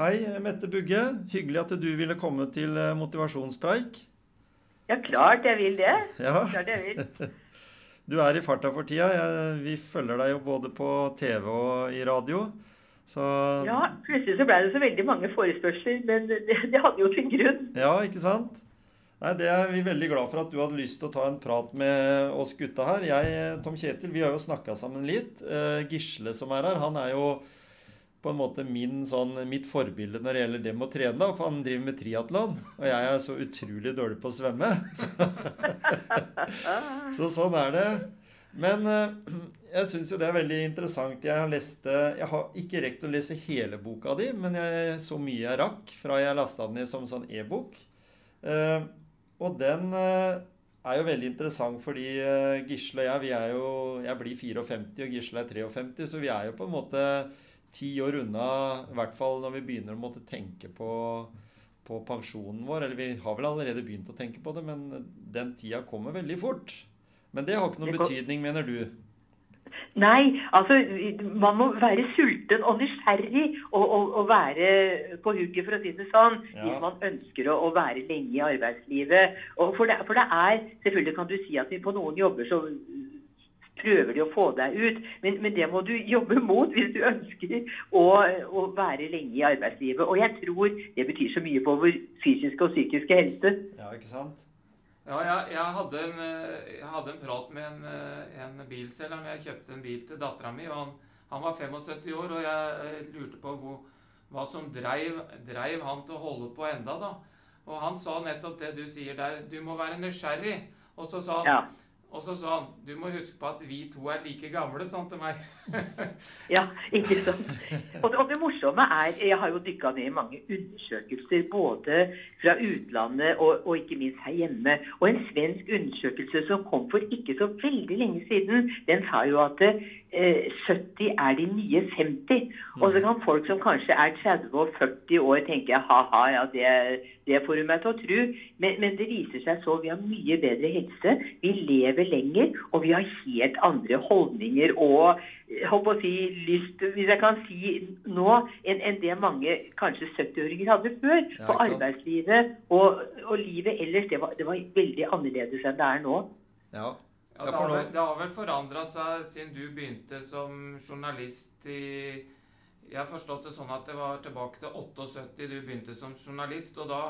hei, Mette Bugge. Hyggelig at du ville komme til eh, motivasjonspreik. Ja, klart jeg vil det. Ja, Klart jeg vil. du er i farta for tida. Vi følger deg jo både på TV og i radio. Så Ja, plutselig så ble det så veldig mange forespørsler, men det, det hadde jo sin grunn. Ja, ikke sant? Nei, Det er vi veldig glad for at du hadde lyst til å ta en prat med oss gutta her. Jeg, Tom Kjetil, vi har jo snakka sammen litt. Eh, Gisle som er her, han er jo på en måte min, sånn, mitt forbilde når det gjelder det med å trene. For han driver med triatlon, og jeg er så utrolig dårlig på å svømme. Så, så sånn er det. Men eh, jeg syns jo det er veldig interessant. Jeg har lest Jeg har ikke rekt å lese hele boka di, men jeg, så mye jeg rakk fra jeg lasta den ned som sånn e-bok. Eh, og den eh, er jo veldig interessant fordi Gisle og jeg, vi er jo Jeg blir 54, og Gisle er 53, så vi er jo på en måte ti år unna, i hvert fall når vi begynner å måtte tenke på, på pensjonen vår. Eller vi har vel allerede begynt å tenke på det, men den tida kommer veldig fort. Men det har ikke noen betydning, mener du? Nei, altså man må være sulten og nysgjerrig og, og, og være på hugget, for å si det sånn, Ja. hvis man ønsker å, å være lenge i arbeidslivet. Og for, det, for det er Selvfølgelig kan du si at på noen jobber så prøver de å få deg ut, men, men det må du jobbe mot hvis du ønsker å, å være lenge i arbeidslivet. Og jeg tror det betyr så mye på vår fysiske og psykiske helse. Ja, ikke sant? Ja, jeg, jeg, hadde en, jeg hadde en prat med en, en bilselger når jeg kjøpte en bil til dattera mi. Han, han var 75 år, og jeg lurte på hvor, hva som dreiv, dreiv han til å holde på enda. da. Og han sa nettopp det du sier der. Du må være nysgjerrig. Og så sa han, Ja. Og så sa han du må huske på at vi to er like gamle, sa han til meg. Ja, ikke sant. Og, og det morsomme er Jeg har jo dykka ned i mange undersøkelser, både fra utlandet og, og ikke minst her hjemme. Og en svensk undersøkelse som kom for ikke så veldig lenge siden, den sa jo at 70 er de nye 50. Og så kan folk som kanskje er 30 og 40 år tenke ha-ha, ja, det, det får du meg til å tro. Men, men det viser seg så vi har mye bedre helse. Vi lever lenger, og vi har helt andre holdninger og håper å si, lyst, hvis jeg kan si nå, enn en det mange kanskje 70-åringer hadde før. For ja, arbeidslivet og, og livet ellers, det var, det var veldig annerledes enn det er nå. Ja. Ja, det, har vel, det har vel forandra seg siden du begynte som journalist i Jeg har forstått det sånn at det var tilbake til 78 du begynte som journalist. og da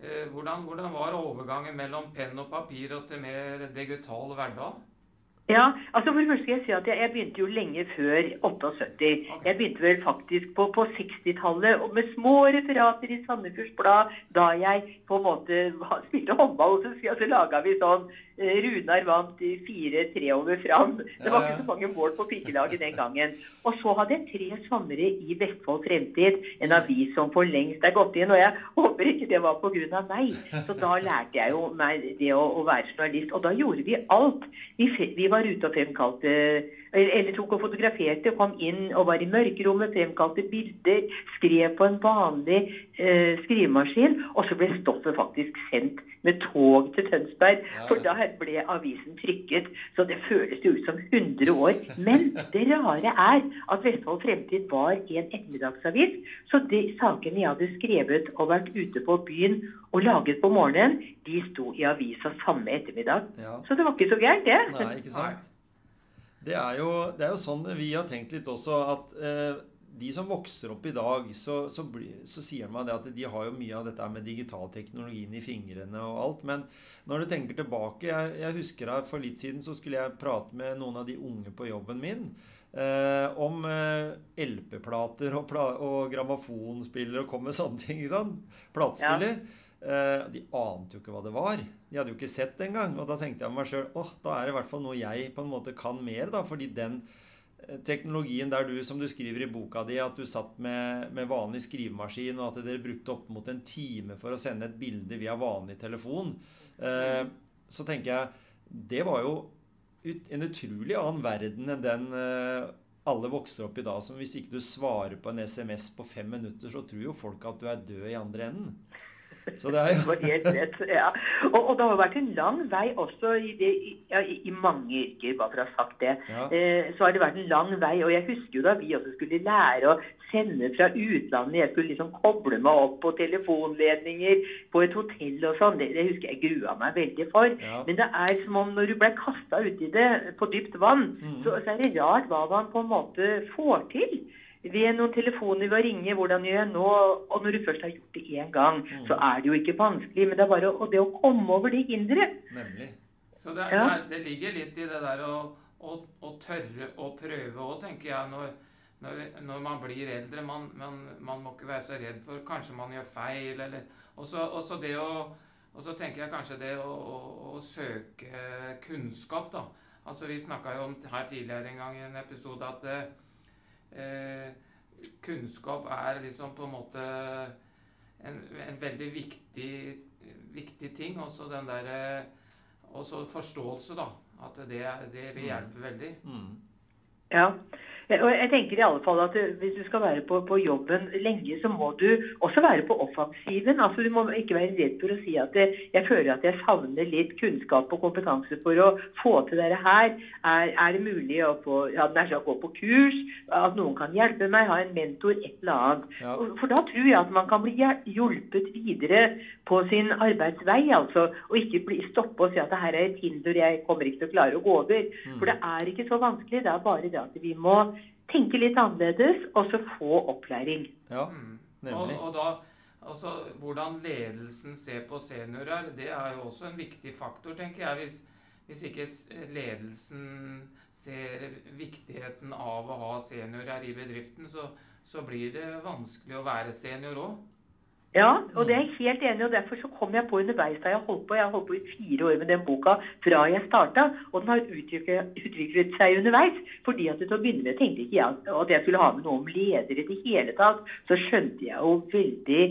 eh, hvordan, hvordan var overgangen mellom penn og papir og til mer digital hverdag? Ja, altså for det første skal jeg si at jeg, jeg begynte jo lenge før 78. Okay. Jeg begynte vel faktisk på, på 60-tallet og med små referater i Sandefjords Blad da jeg på en måte spilte håndball. Og så, så, så laga vi sånn Runar vant fire-tre over Fram. Det var ikke så mange mål på pikelaget den gangen. Og så hadde jeg tre svannere i Vestfold Fremtid, en avis som for lengst er gått inn. Og jeg håper ikke det var pga. meg. Så da lærte jeg jo meg det å, å være journalist. Og da gjorde vi alt. Vi, vi var ute og fremkalte eller tok og fotograferte, kom inn og var i mørkerommet, fremkalte bilder, skrev på en vanlig eh, skrivemaskin, og så ble stoffet faktisk sendt med tog til Tønsberg. For da ble avisen trykket, så det føles jo ut som 100 år. Men det rare er at Vestfold Fremtid var en ettermiddagsavis, så de sakene jeg hadde skrevet og vært ute på byen og laget på morgenen, de sto i avisa samme ettermiddag. ja. Så det var ikke så gærent, det. Nei, ikke sant? Det er, jo, det er jo sånn vi har tenkt litt også, at eh, de som vokser opp i dag, så, så, så sier man det at de har jo mye av dette med digitalteknologien i fingrene og alt. Men når du tenker tilbake Jeg, jeg husker her for litt siden så skulle jeg prate med noen av de unge på jobben min. Eh, om eh, LP-plater og, pla og grammofonspiller og kom med sånne ting. ikke sant? Platespiller. Eh, de ante jo ikke hva det var. De hadde jo ikke sett det engang. Og da tenkte jeg med meg sjøl åh, da er det i hvert fall noe jeg på en måte kan mer, da. Fordi den teknologien der du, som du skriver i boka di, at du satt med, med vanlig skrivemaskin, og at dere brukte opp mot en time for å sende et bilde via vanlig telefon, eh, så tenker jeg det var jo ut, en utrolig annen verden enn den eh, alle vokser opp i dag. Som hvis ikke du svarer på en SMS på fem minutter, så tror jo folk at du er død i andre enden. Så det er jo helt rett, ja. Og, og, det har vært en lang vei også i, det, ja, i, i mange yrker, bare for å ha sagt det. Ja. Eh, så har det vært en lang vei. Og jeg husker jo da vi også skulle lære å sende fra utlandet. Jeg skulle liksom koble meg opp på telefonledninger på et hotell og sånn. Det, det, husker jeg grua meg veldig for. Ja. Men det er som om når du ble kasta uti det på dypt vann, mm. så, så er det rart hva man på en måte får til ved noen telefoner ved å ringe 'Hvordan gjør jeg nå?' Og når du først har gjort det én gang, mm. så er det jo ikke vanskelig. Men det er bare å, det å komme over det hinderet. Nemlig. Så det, ja. det, det, ligger litt i det der å, å, å tørre å prøve òg, tenker jeg. Når, når, når, man blir eldre. Man, man, man, må ikke være så redd for Kanskje man gjør feil, eller Og det å og så tenker jeg kanskje det å, å, å søke kunnskap, da. Altså Vi snakka jo om her tidligere en gang i en episode at eh, kunnskap er liksom på en måte en, en veldig viktig, viktig ting. Også den derre Også forståelse, da. At det, det vil mm. hjelpe veldig. Mm. Ja. Og jeg tenker i alle fall at Hvis du skal være på, på, jobben lenge, så må du også være på offensiven. Altså Du må ikke være redd for å si at det, jeg føler at jeg savner litt kunnskap og kompetanse for å få til dette her. Er, er det mulig å få, ja, gå på kurs? At noen kan hjelpe meg? Ha en mentor? Et eller annet. Ja. For da tror jeg at man kan bli hjulpet videre på sin arbeidsvei. altså, Og ikke bli stoppe og si at det her er et hinder jeg kommer ikke til å klare å gå over. Mm. For det er ikke så vanskelig. Det er bare det at vi må tenke litt annerledes, og så få opplæring. Ja, mm. nemlig. Og, og da, altså, Hvordan ledelsen ser på seniorer, det er jo også en viktig faktor, tenker jeg. Hvis, hvis ikke ledelsen ser viktigheten av å ha seniorer i bedriften, så, så blir det vanskelig å være senior òg. Ja, og det er jeg helt enig i. og Derfor så kom jeg på underveis da jeg holdt på. Jeg har holdt på i fire år med den boka fra jeg starta. Og den har utviklet, utviklet seg underveis. fordi at til å begynne med tenkte ikke jeg at jeg skulle ha med noe om ledere i det hele tatt. Så skjønte jeg jo veldig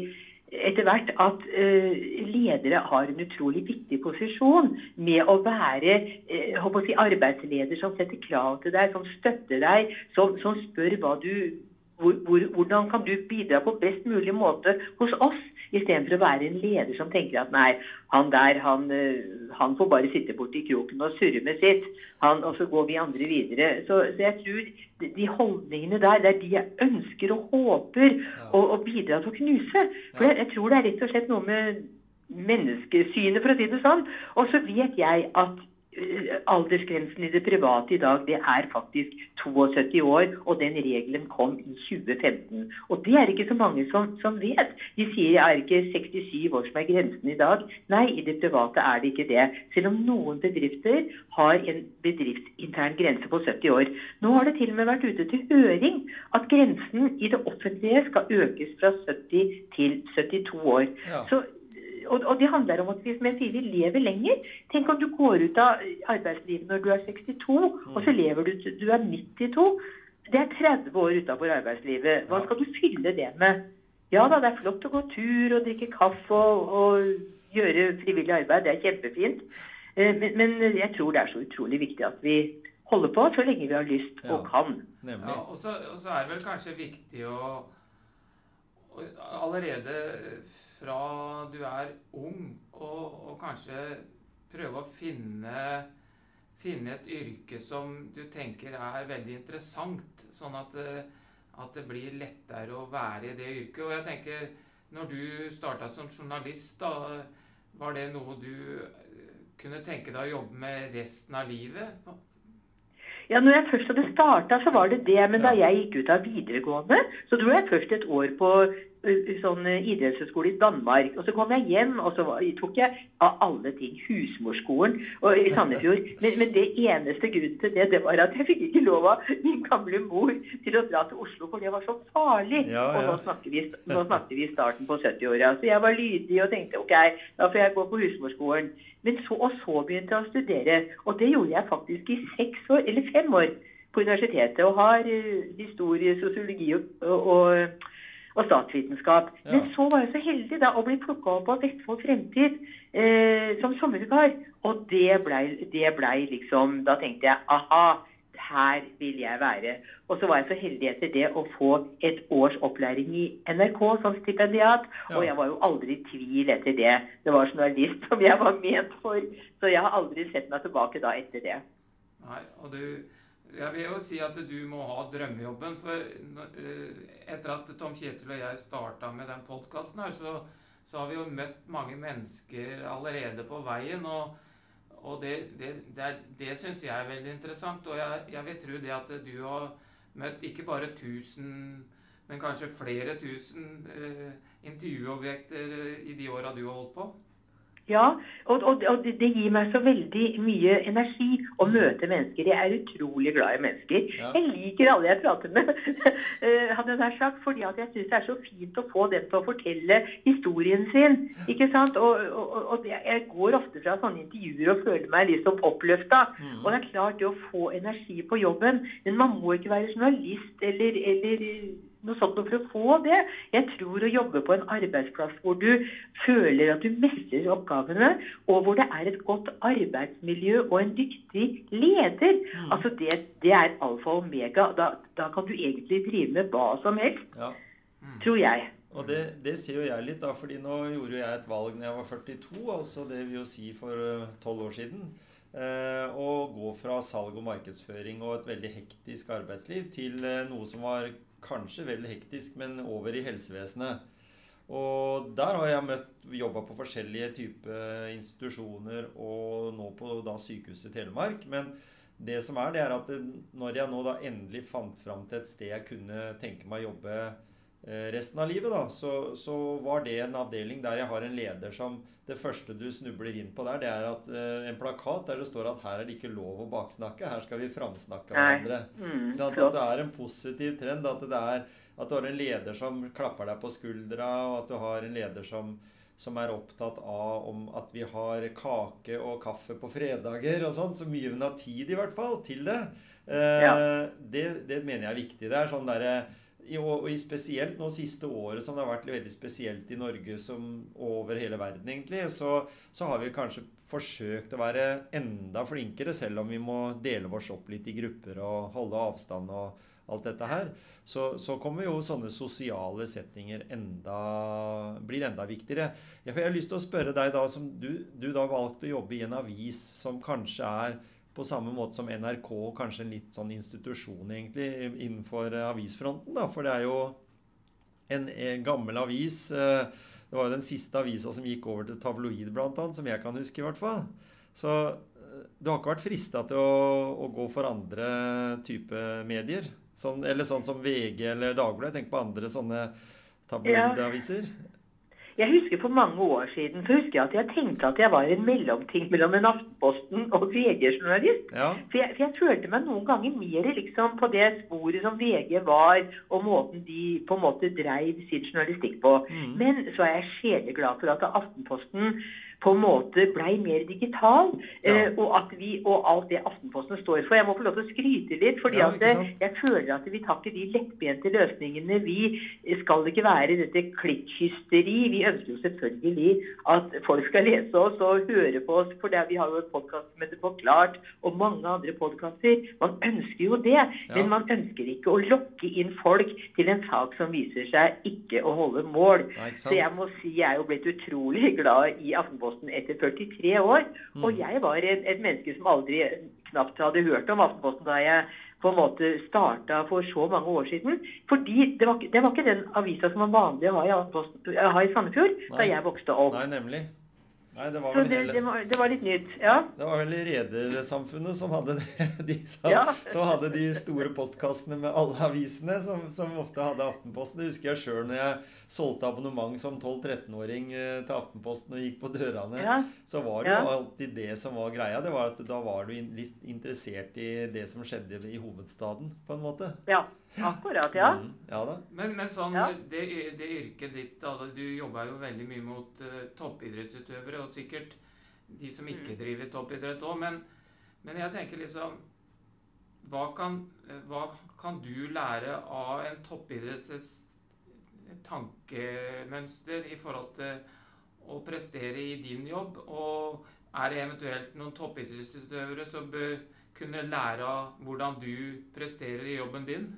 etter hvert at uh, ledere har en utrolig viktig posisjon med å være uh, å si, arbeidsleder som setter krav til deg, som støtter deg, som, som spør hva du hvor, hvor, hvordan kan du bidra på best mulig måte hos oss, istedenfor å være en leder som tenker at nei, han der, han, eh, han får bare sitte borti kroken og surre med sitt, han, og så går vi andre videre. Så, så, jeg tror de holdningene der, det er de jeg ønsker og håper å, å, bidra til å knuse. For jeg, jeg tror det er rett og slett noe med menneskesynet, for å si det sånn. Og så vet jeg at aldersgrensen i det private i dag det er faktisk 72 år, og den regelen kom i 2015. Og det er ikke så mange som, som vet. De sier det er ikke 67 år som er grensen i dag. Nei, i det private er det ikke det. Selv om noen bedrifter har en bedriftsintern grense på 70 år. Nå har det til og med vært ute til høring at grensen i det offentlige skal økes fra 70 til 72 år. Ja. Så og, og, det handler om at vi, som jeg sier, vi lever lenger. Tenk om du går ut av arbeidslivet når du er 62, mm. og så lever du til du er 92. Det er 30 år utafor arbeidslivet. Hva skal du fylle det med? Ja da, det er flott å gå tur og drikke kaffe og, og gjøre frivillig arbeid. Det er kjempefint. Eh, men, men, jeg tror det er så utrolig viktig at vi holder på så lenge vi har lyst og kan. Ja, og så er det vel kanskje viktig å allerede fra du er ung, og, og kanskje prøve å finne, finne et yrke som du tenker er veldig interessant, sånn at, at det blir lettere å være i det yrket. Og jeg tenker, når du starta som journalist, da, var det noe du kunne tenke deg å jobbe med resten av livet? Ja, når jeg først hadde starta, så var det det. Men da jeg gikk ut av videregående, så dro jeg først et år på sånn idrettshøyskole i Danmark. Og så kom jeg hjem, og så var, tok jeg av alle ting husmorskolen og, i Sandefjord. Men, men, det eneste grunnen til det, det var at jeg fikk ikke lov av min gamle mor til å dra til Oslo, for det var så farlig. Ja, ja. Og nå snakker, vi, nå snakker vi starten på 70-åra. Så jeg var lydig og tenkte OK, da får jeg gå på husmorskolen. Men så og så begynte jeg å studere, og det gjorde jeg faktisk i seks år, eller fem år på universitetet og har uh, historie, sosiologi og, og, og statsvitenskap. Ja. Men så var jeg så heldig da å bli plukka opp av Vestfold Fremtid eh, som sommervikar. Og det blei ble liksom Da tenkte jeg aha, her vil jeg være. Og så var jeg så heldig etter det å få et års opplæring i NRK som stipendiat. Ja. Og jeg var jo aldri i tvil etter det. Det var journalist som jeg var ment for. Så jeg har aldri sett meg tilbake da etter det. Nei, og du jeg vil jo si at du må ha drømmejobben. For eh, etter at Tom Kjetil og jeg starta med den podkasten her, så, så, har vi jo møtt mange mennesker allerede på veien. Og, og det, det, det, det syns jeg er veldig interessant. Og jeg, jeg vil tro det at du har møtt ikke bare 1000, men kanskje flere tusen eh, intervjuobjekter i de åra du har holdt på. Ja, og, og, og, det gir meg så veldig mye energi å møte mennesker. Jeg er utrolig glad i mennesker. Ja. Jeg liker alle jeg prater med, eh, hadde jeg sagt, fordi at jeg syns det er så fint å få dem til å fortelle historien sin. ikke sant? Og, jeg går ofte fra sånne intervjuer og føler meg liksom oppløfta. Mm. Og det er klart, det å få energi på jobben Men man må ikke være journalist eller, eller noe sånt for å få det. Jeg tror å jobbe på en arbeidsplass hvor du føler at du mestrer oppgavene, og hvor det er et godt arbeidsmiljø og en dyktig leder, mm. altså det, det, er alfa og omega. Da, da, kan du egentlig drive med hva som helst, ja. mm. tror jeg. Og det, det, sier jo jeg litt, da, fordi nå gjorde jeg et valg når jeg var 42, altså det vil jo si for eh, tolv år siden. Eh, å gå fra salg og markedsføring og et veldig hektisk arbeidsliv til eh, noe som var kanskje vel hektisk, men over i helsevesenet. Og der har jeg møtt jobba på forskjellige typer institusjoner, og nå på da Sykehuset Telemark. Men det som er, det er at når jeg nå da endelig fant fram til et sted jeg kunne tenke meg å jobbe resten av livet, da, så, så, var det en avdeling der jeg har en leder som Det første du snubler inn på der, det er at uh, en plakat der det står at her er det ikke lov å baksnakke, her skal vi framsnakke hverandre. Mm, sånn at det er en positiv trend. At, det er, at du har en leder som klapper deg på skuldra, og at du har en leder som som er opptatt av om at vi har kake og kaffe på fredager og sånn. Så mye hun har tid, i hvert fall, til det. Eh, ja. det. det. mener jeg er viktig. Det er sånn derre og i spesielt nå siste året, som det har vært veldig spesielt i Norge som over hele verden, egentlig, så, så, har vi kanskje forsøkt å være enda flinkere, selv om vi må dele oss opp litt i grupper og holde avstand og alt dette her. Så, så kommer jo sånne sosiale settinger enda, blir enda viktigere. Ja, jeg har lyst til å spørre deg, da, som du, du da valgte å jobbe i en avis som kanskje er på samme måte som NRK, kanskje en litt sånn institusjon egentlig innenfor eh, avisfronten. da, For det er jo en, en gammel avis. Eh, det var jo den siste avisa som gikk over til tabloid, blant annet, som jeg kan huske. i hvert fall. Så eh, du har ikke vært frista til å, å, gå for andre type medier? Sånn, eller sånn som VG eller Dagbladet. Tenk på andre sånne tabloidaviser. Ja. Jeg husker For mange år siden så husker jeg at jeg tenkte at jeg var en mellomting mellom en Aftenposten og VG-journalist. Ja. For, for, jeg, følte meg noen ganger mer liksom på det sporet som VG var, og måten de på en måte dreiv sin journalistikk på. Mm. Men så er jeg sjeleglad for at Aftenposten på en måte blei mer digital. Ja. Eh, og, at vi, og alt det Aftenposten står for. Jeg må få lov til å skryte litt. fordi ja, at eh, jeg føler at vi tar ikke de lettbente løsningene. Vi skal ikke være dette klikkhysteri. Vi ønsker jo selvfølgelig at folk skal lese oss og høre på oss. For vi har jo et podkast som heter Forklart, og mange andre podkaster. Man ønsker jo det, ja. men man ønsker ikke å lokke inn folk til en sak som viser seg ikke å holde mål. Så jeg må si jeg er jo blitt utrolig glad i Aftenposten Aftenposten etter 43 år. Mm. Og jeg var et, et, menneske som aldri knapt hadde hørt om Aftenposten da jeg på en måte starta for så mange år siden. Fordi det var, det var ikke den avisa som var vanlig å ha i, ha i Sandefjord Nei. da jeg vokste opp. Nei, nemlig. Nei, det var det, hele det, var, det var litt nytt. Ja. Det var vel Redersamfunnet som hadde de, som, Ja. som hadde de store postkassene med alle avisene, som, som ofte hadde Aftenposten. Det husker jeg sjøl når jeg solgte abonnement som 12-13-åring eh, til Aftenposten og gikk på dørene. Ja. Så var det jo Ja. alltid det som var greia. Det var at Da var du litt interessert i det som skjedde i hovedstaden, på en måte. ja. Akkurat, ja. Mm, ja da. Men, men sånn, Ja. det, det yrket ditt da, Du jobber jo veldig mye mot uh, toppidrettsutøvere, og sikkert de som ikke driver toppidrett òg. Men, men jeg tenker liksom hva kan, hva kan du lære av en toppidretts tankemønster i forhold til å prestere i din jobb? Og er det eventuelt noen toppidrettsutøvere som bør kunne lære av hvordan du presterer i jobben din?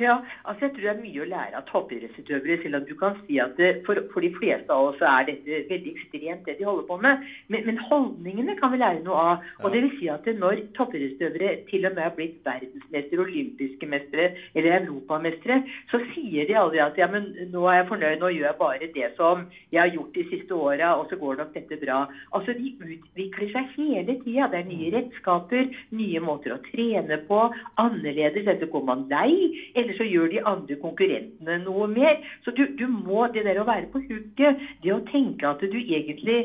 Ja, altså jeg tror det er mye å lære av toppidrettsutøvere, selv om du kan si at for, for de fleste av oss er dette veldig ekstremt, det de holder på med. Men, men holdningene kan vi lære noe av. Ja. Og det vil si at det når toppidrettsutøvere til og med har blitt verdensmestere, olympiske mestere eller europamestere, så sier de aldri at ja, men nå er jeg fornøyd, nå gjør jeg bare det som jeg har gjort de siste åra, og så går nok dette bra. Altså de utvikler seg hele tida. Det er nye redskaper, nye måter å trene på, annerledes. Dette går man lei. Eller så gjør de andre konkurrentene noe mer. Så du, du må, det der å være på hugget, det å tenke at du egentlig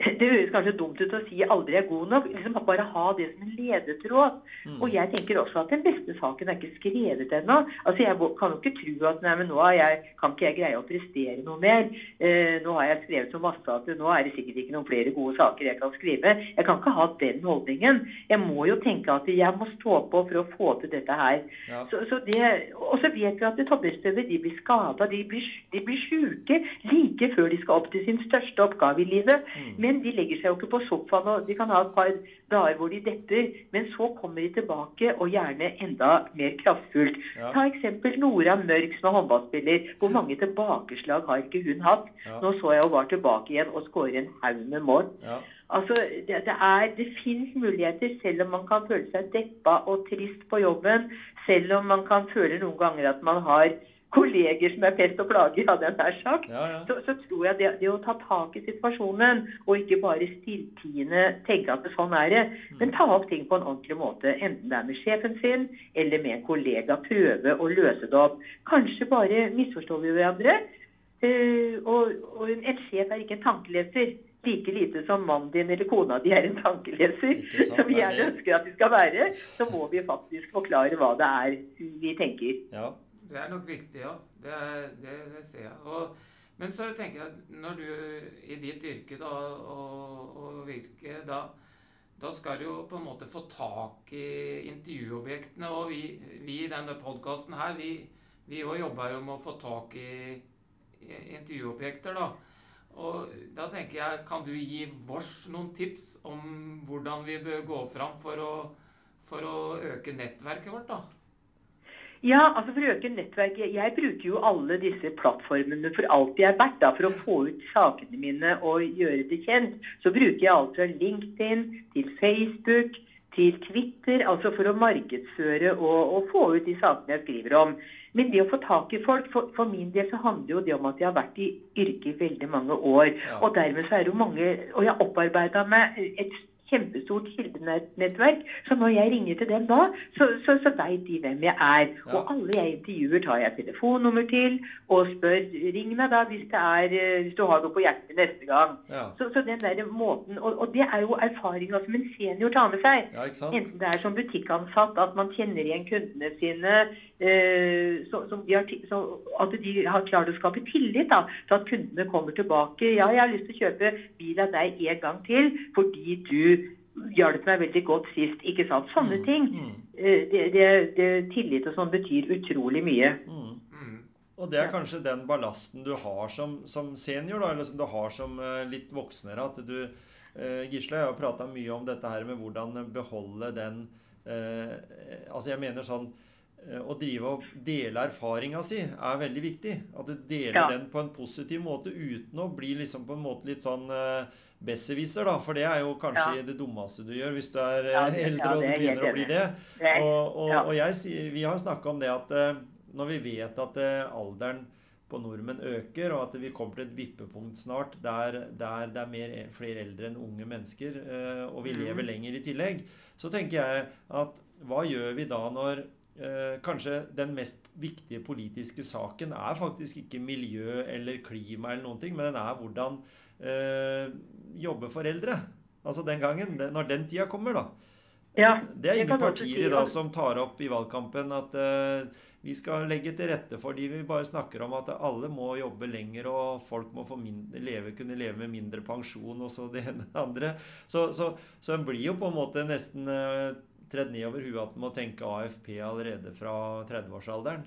det høres kanskje dumt ut å si 'aldri er god nok'. liksom Bare ha det som en ledetråd. Og jeg tenker også at den beste saken er ikke skrevet ennå. Altså Jeg kan jo ikke tro at nei, men nå har jeg, kan ikke jeg greie å prestere noe mer. Eh, nå har jeg skrevet så masse at nå er det sikkert ikke noen flere gode saker jeg kan skrive. Jeg kan ikke ha den holdningen. Jeg må jo tenke at jeg må stå på for å få til dette her. Ja. Så, så det, og så vet vi at toppidrettsutøvere de blir skada, de blir, de blir sjuke like før de skal opp til sin største oppgave i livet. Men de legger seg jo ikke på sofaen, og de kan ha et par dager hvor de depper. Men så kommer de tilbake, og gjerne enda mer kraftfullt. Ja. Ta eksempel Nora Mørk som er håndballspiller. Hvor mange tilbakeslag har ikke hun hatt? Ja. Nå så jeg hun var tilbake igjen og skårer en haug med mål. Ja. Altså, det, det, er, det finnes muligheter, selv om man kan føle seg deppa og trist på jobben. Selv om man kan føle noen ganger at man har kolleger som er pest og plager, hadde jeg nær sagt. Ja, ja. Så, så tror jeg det, det å ta tak i situasjonen, og ikke bare stilltiende tenke at det sånn er det, men ta opp ting på en ordentlig måte, enten det er med sjefen sin eller med en kollega, prøve å løse det opp. Kanskje bare misforstår vi hverandre. Uh, og, og en, sjef er ikke en tankeleser. Like lite som mannen din eller kona di er en tankeleser, sant, som vi er gjerne ønsker at de skal være, så må vi faktisk forklare hva det er vi tenker. ja. Det er nok viktig, ja. Det, er, det, det ser jeg. Og, men så tenker jeg at når du i ditt yrke da, og, og virke, da, da skal du jo på en måte få tak i intervjuobjektene. Og vi, i denne podkasten her, vi, vi jobber jo med å få tak i intervjuobjekter, da. Og da tenker jeg, kan du gi vårs noen tips om hvordan vi bør gå fram for å, for å øke nettverket vårt, da? Ja, altså for å øke nettverket Jeg bruker jo alle disse plattformene for alt de er verdt. da, For å få ut sakene mine og gjøre det kjent. Så bruker jeg alt fra LinkedIn til Facebook til Twitter. Altså for å markedsføre og, og få ut de sakene jeg skriver om. Men det å få tak i folk, for, for min del så handler jo det om at jeg har vært i yrket i veldig mange år. Ja. Og dermed så er det jo mange Og jeg har opparbeida meg et kjempestort kildenettverk. Så når jeg ringer til dem da, så, så, så veit de hvem jeg er. Ja. Og alle jeg intervjuer, tar jeg telefonnummer til og spør ring meg da hvis, det er, eh, hvis du har noe på hjertet neste gang. Ja. Så, så den der måten, og, og det er jo erfaringa som en senior tar med seg. ja? Enten det er som butikkansatt, at man kjenner igjen kundene sine, så, som de har, så, at de har klart å skape tillit da, til at kundene kommer tilbake. Ja, jeg har lyst til å kjøpe bil av deg en gang til fordi du hjalp meg veldig godt sist. ikke sant? Sånne ting. Mm. Eh, det, det, det, tillit og sånn betyr utrolig mye. Mm. Mm. Og det er kanskje den ballasten du har som, som senior, da, eller som du har som eh, litt voksnere. At du eh, Gisle, jeg har prata mye om dette her med hvordan beholde den eh, Altså, jeg mener sånn eh, å drive og dele erfaringa si er veldig viktig. At du deler Ja. den på en positiv måte uten å bli liksom på en måte litt sånn uh, besserwisser, da. For det er jo kanskje Ja. det dummeste du gjør hvis du er Ja, eh, det- eldre ja, og du er begynner å bli det. Det er- Og, og, ja. og jeg vi har snakka om det at uh, når vi vet at uh, alderen på nordmenn øker, og at vi kommer til et vippepunkt snart der, der det er mer, flere eldre enn unge mennesker, eh, og vi lever lenger i tillegg, så tenker jeg at hva gjør vi da når eh, kanskje den mest viktige politiske saken er faktisk ikke miljø eller klima eller noen ting, men den er hvordan eh, jobbe foreldre. Altså den gangen, når den tida kommer, da. Ja, Det er ingen partier i dag som tar opp i valgkampen at eh, vi skal legge til rette for de Vi bare snakker om at alle må jobbe lenger, og folk må få mindre, leve, kunne leve med mindre pensjon og så det ene og det andre. Så, så, så en blir jo på en måte nesten eh, tredd nedover huet at en må tenke AFP allerede fra 30-årsalderen.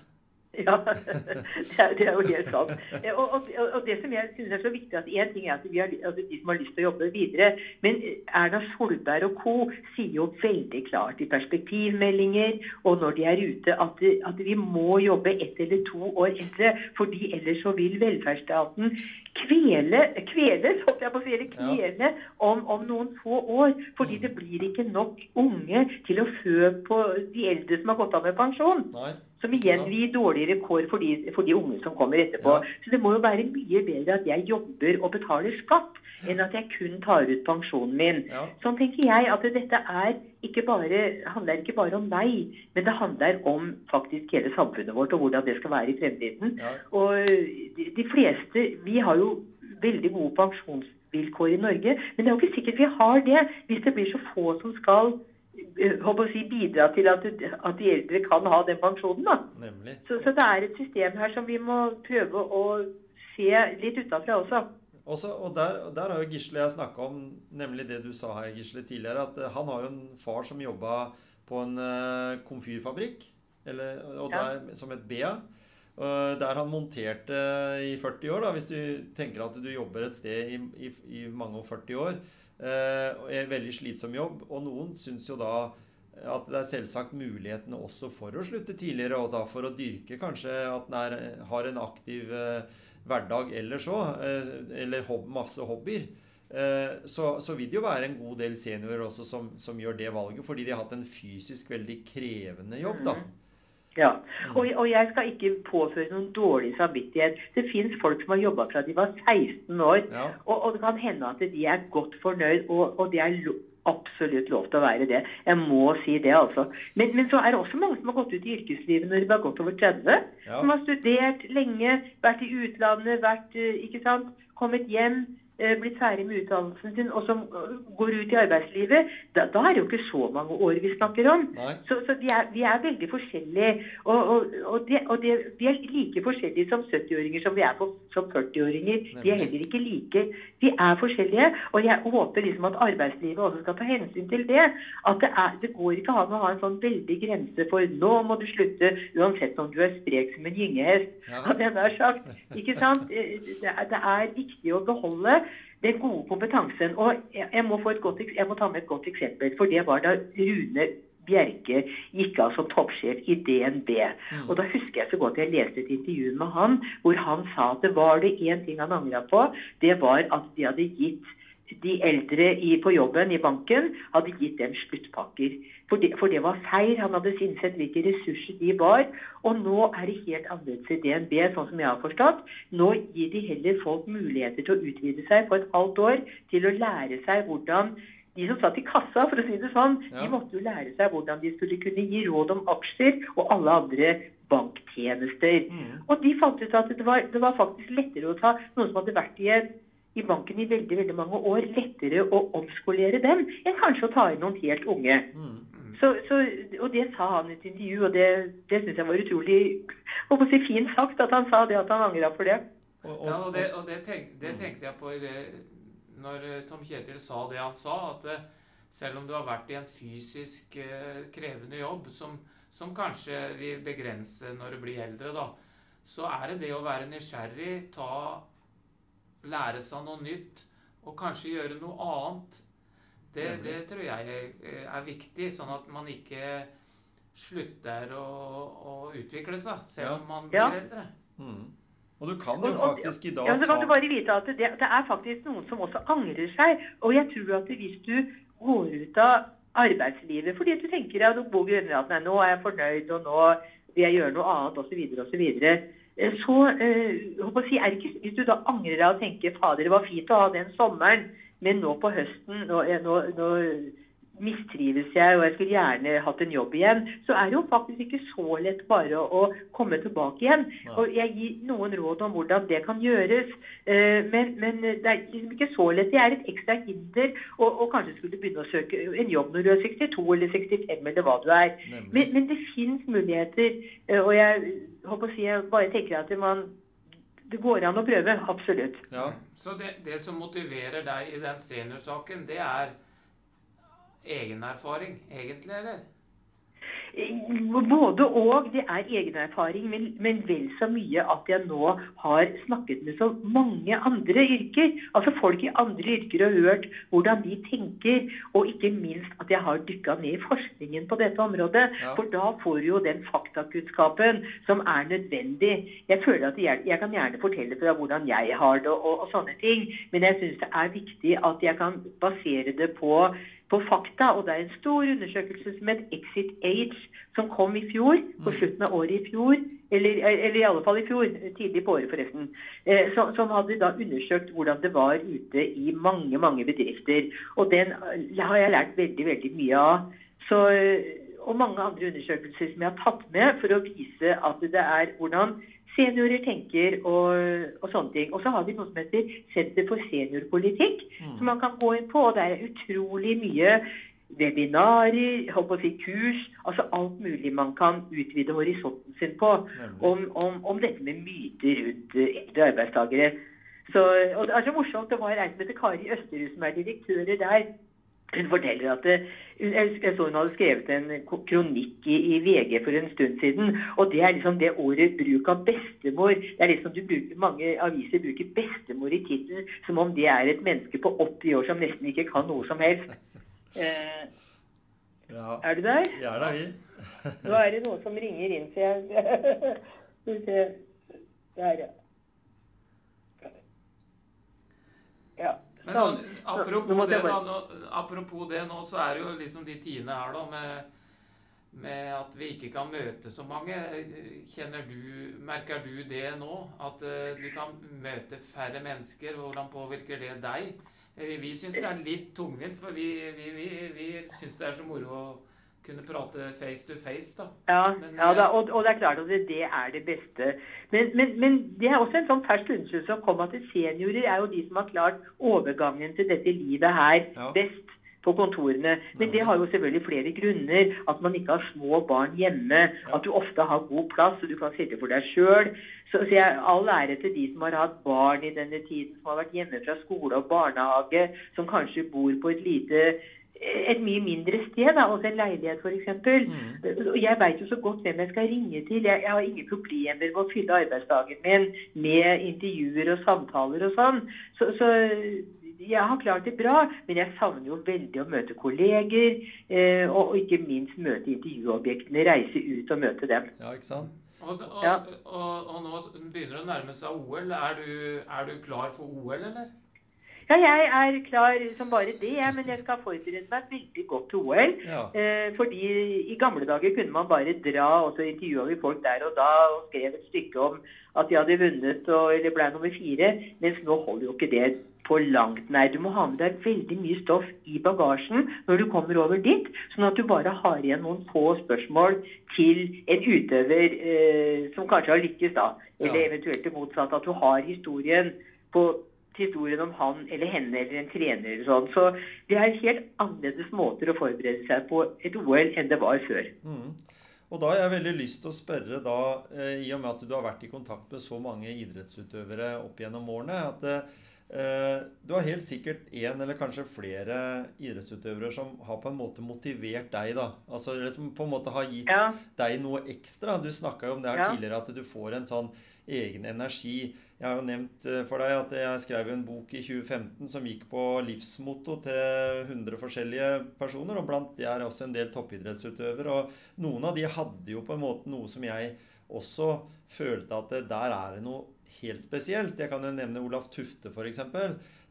Ja, det er, det er jo helt sant. Eh, Og, og, og det som jeg synes er så viktig, at én ting er at vi har, at de som har lyst til å jobbe videre, men Erna Solberg og co. sier jo veldig klart i perspektivmeldinger og når de er ute, at, at vi må jobbe ett eller to år eldre, fordi ellers så vil velferdsstaten kvele, kveles, holdt jeg på å si, eller kvele om, om noen få år. Fordi det blir ikke nok unge til å fø på de eldre som har gått av med pensjon. Nei. Som igjen vil gi dårligere kår for de, for de unge som kommer etterpå. Ja. Så det må jo være mye bedre at jeg jobber og betaler skatt, enn at jeg kun tar ut pensjonen min. Ja. Sånn tenker jeg at dette er ikke bare, handler ikke bare om meg, men det handler om faktisk hele samfunnet vårt og hvordan det skal være i fremtiden. Ja. Og de, de fleste Vi har jo veldig gode pensjonsvilkår i Norge, men det er jo ikke sikkert vi har det hvis det blir så få som skal håper å si, bidra til at, at de eldre kan ha den pensjonen. da. Så, så det er et system her som vi må prøve å se litt utenfra også. Også, og der, der har jo Gisle jeg snakka om nemlig det du sa her, Gisle, tidligere. At eh, han har jo en far som jobba på en uh, komfyrfabrikk, eller, og Ja. der, som het Bea. Og der han monterte i 40 år, da, hvis du tenker at du jobber et sted i, i, i mange og 40 år. Eh, en veldig slitsom jobb. Og noen syns jo da at det er selvsagt mulighetene også for å slutte tidligere, og da for å dyrke kanskje at en har en aktiv eh, hverdag ellers òg, eh, eller hob, masse hobbyer. Eh, så, så vil det jo være en god del seniorer også som, som gjør det valget, fordi de har hatt en fysisk veldig krevende jobb, da. Ja, og, og jeg skal ikke påføre noen dårlig samvittighet. Det fins folk som har jobba fra de var 16 år, Ja. og, og det kan hende at de er godt fornøyd, og, og det er lo absolutt lov til å være det. Jeg må si det, altså. Men, men så er det også mange som har gått ut i yrkeslivet når de har gått over 30. Ja. Som har studert lenge, vært i utlandet, vært, eh, ikke sant, kommet hjem, blitt ferdig med utdannelsen sin, og som eh, går ut i arbeidslivet. Da, da er det jo ikke så mange år vi snakker om. Nei. Så, så de er, vi er veldig forskjellige. Og, og, og, de, og de, vi er like forskjellige som 70-åringer som vi er for, som 40-åringer. Vi er heller ikke like. Vi er forskjellige. Og jeg håper liksom at arbeidslivet også skal ta hensyn til det. At det, er, det går ikke an å ha en sånn veldig grense for nå må du slutte, uansett om du er sprek som en gyngehest. Ja. Hadde jeg nær sagt. Ikke sant? Eh, Det det er viktig å beholde den gode kompetansen. Og jeg, må få et godt, jeg må ta med et godt eksempel, for det var da Rune Bjerke gikk av som toppsjef i DNB. Og da husker jeg så godt jeg leste et intervju med han, hvor han sa at det var det én ting han angra på, det var at de hadde gitt de eldre i, på jobben i banken hadde gitt dem sluttpakker. For det, for det var feil. Han hadde innsett hvilke ressurser de var. Og nå er det helt annerledes i DNB, sånn som jeg har forstått. Nå gir de heller folk muligheter til å utvide seg på et halvt år til å lære seg hvordan de som satt i kassa, for å si det sånn, Ja. de måtte jo lære seg hvordan de skulle kunne gi råd om aksjer og alle andre banktjenester. Og de fant ut at det var, det var faktisk lettere å ta noen som hadde vært i, en, i banken i veldig veldig mange år, lettere å omskolere dem enn kanskje å ta inn noen helt unge. Mm. Så, så, og det sa han i et intervju, og det, det syns jeg var utrolig si, fint sagt, at han sa det, at han angra for det. Og, og, Ja, og det, og det, tenk, det tenkte jeg på i det når eh, Tom Kjetil sa det han sa, at eh, selv om du har vært i en fysisk eh, krevende jobb, som, som kanskje vil begrense når du blir eldre, da, så er det det å være nysgjerrig, ta, lære seg noe nytt, og kanskje gjøre noe annet. Det, det tror jeg eh, er viktig, sånn at man ikke slutter å, å utvikle seg, selv om man blir Ja. eldre. mm. og du kan jo faktisk i dag Ja, så kan du bare vite at det, det er faktisk noen som også angrer seg. Og jeg tror at hvis du går ut av arbeidslivet fordi du tenker at du bor i at nei, nå er jeg fornøyd, og nå vil jeg gjøre noe annet, osv., osv. Så, så uh, si, er ikke, Hvis du da angrer deg og tenker fader, det var fint å ha den sommeren, men nå på høsten nå, nå, nå mistrives jeg, og jeg skulle gjerne hatt en jobb igjen, så er det jo faktisk ikke så lett bare å komme tilbake igjen. Ja. Og jeg gir noen råd om hvordan det kan gjøres, eh, men, men det er liksom ikke så lett. Det er et ekstra hinder, og, og, kanskje skulle begynne å søke en jobb når du er 62 eller 65 eller hva du er. Men, men, det fins muligheter, eh, og jeg håper å si, jeg bare tenker at man det går an å prøve. Absolutt. Ja. Så det, det som motiverer deg i den seniorsaken, det er egen erfaring, egentlig, eller? Både og. Det er egenerfaring, men, men vel så mye at jeg nå har snakket med så mange andre yrker. Altså folk i andre yrker og hørt hvordan de tenker. Og ikke minst at jeg har dykka ned i forskningen på dette området. Ja. For da får du jo den faktakunnskapen som er nødvendig. Jeg føler at jeg, jeg kan gjerne fortelle fra hvordan jeg har det og, og sånne ting. Men jeg syns det er viktig at jeg kan basere det på på fakta. Og det er en stor undersøkelse som het Exit Age, som kom i fjor, på mm. slutten av året i fjor. Eller, eller i alle fall i fjor, tidlig på året forresten. Eh, som, som, hadde da undersøkt hvordan det var ute i mange, mange bedrifter. Og den eh, har jeg lært veldig, veldig mye av. Så, og mange andre undersøkelser som jeg har tatt med for å vise at det er hvordan seniorer tenker og, og, sånne ting. Og så har vi noe som heter Senter for seniorpolitikk, mm. som man kan gå inn på. Og det er utrolig mye webinarer, håper å si kurs, altså alt mulig man kan utvide horisonten sin på om, om, om dette med myter rundt eh, eldre arbeidstakere. Så, og Det er så morsomt. Det var en som heter Kari Østerhus, som er direktør der. Hun forteller at det, jeg så hun hadde skrevet en kronikk i, i, VG for en stund siden. og Det er liksom det ordet bruk av bestemor. Det er liksom du bruker, Mange aviser bruker bestemor i tittelen som om det er et menneske på 80 år som nesten ikke kan noe som helst. Eh, ja. Er du der? Ja, det er vi. Nå er det noen som ringer inn, så jeg Skal vi se Der, ja. Men nå, apropos, det, da, nå, apropos det nå, så er det jo liksom de tidene her, da, med, med, at vi ikke kan møte så mange. Kjenner du, Merker du det nå? At uh, du kan møte færre mennesker? Hvordan påvirker det deg? Vi, vi syns det er litt tungvint, for vi, vi, vi, vi syns det er så moro å kunne prate face to face, da. Ja, men, ja da, og, og, det er klart at det, det er det beste. Men, men, men, det er også en sånn fersk undersøkelse som kom at seniorer er jo de som har klart overgangen til dette livet her ja. best på kontorene. Men det har jo selvfølgelig flere grunner. At man ikke har små barn hjemme. At du ofte har god plass, og du kan sitte for deg sjøl. Så, så jeg, all ære til de som har hatt barn i denne tiden, som har vært hjemme fra skole og barnehage, som kanskje bor på et lite et mye mindre sted, da, også en leilighet f.eks. Mm. Jeg veit jo så godt hvem jeg skal ringe til. Jeg, jeg, har ingen problemer med å fylle arbeidsdagen min med intervjuer og samtaler og sånn. Så, så, jeg har klart det bra, men jeg savner jo veldig å møte kolleger. Eh, og, og, ikke minst møte intervjuobjektene, reise ut og møte dem. Ja, ikke sant? Og, og, ja. og, og nå begynner det å nærme seg OL. Er du, er du klar for OL, eller? Ja, jeg er klar som bare det, men jeg skal forberede meg veldig godt til OL. Ja. Eh, fordi i gamle dager kunne man bare dra, og så intervjua vi folk der og da og skrev et stykke om at de hadde vunnet og, eller ble nummer fire. Mens nå holder jo ikke det på langt nær. Du må ha med deg veldig mye stoff i bagasjen når du kommer over dit, sånn at du bare har igjen noen få spørsmål til en utøver eh, som kanskje har lykkes, da. Eller ja. eventuelt det motsatte, at du har historien på historien om han eller henne eller en trener eller sånn. Så det er helt annerledes måter å forberede seg på et OL enn det var før. Mm. Og da har jeg veldig lyst til å spørre, da, eh, i og med at du har vært i kontakt med så mange idrettsutøvere opp gjennom årene at eh, Du har helt sikkert én eller kanskje flere idrettsutøvere som har på en måte motivert deg. da. Altså Som på en måte har gitt ja. deg noe ekstra. Du snakka jo om det her ja. tidligere, at du får en sånn egen energi. Jeg har jo nevnt eh, for deg at jeg skrev en bok i 2015 som gikk på livsmotto til 100 forskjellige personer. Og blant de er også en del toppidrettsutøvere. Og noen av de hadde jo på en måte noe som jeg også følte at der er det noe helt spesielt. Jeg kan jo nevne Olaf Tufte, f.eks.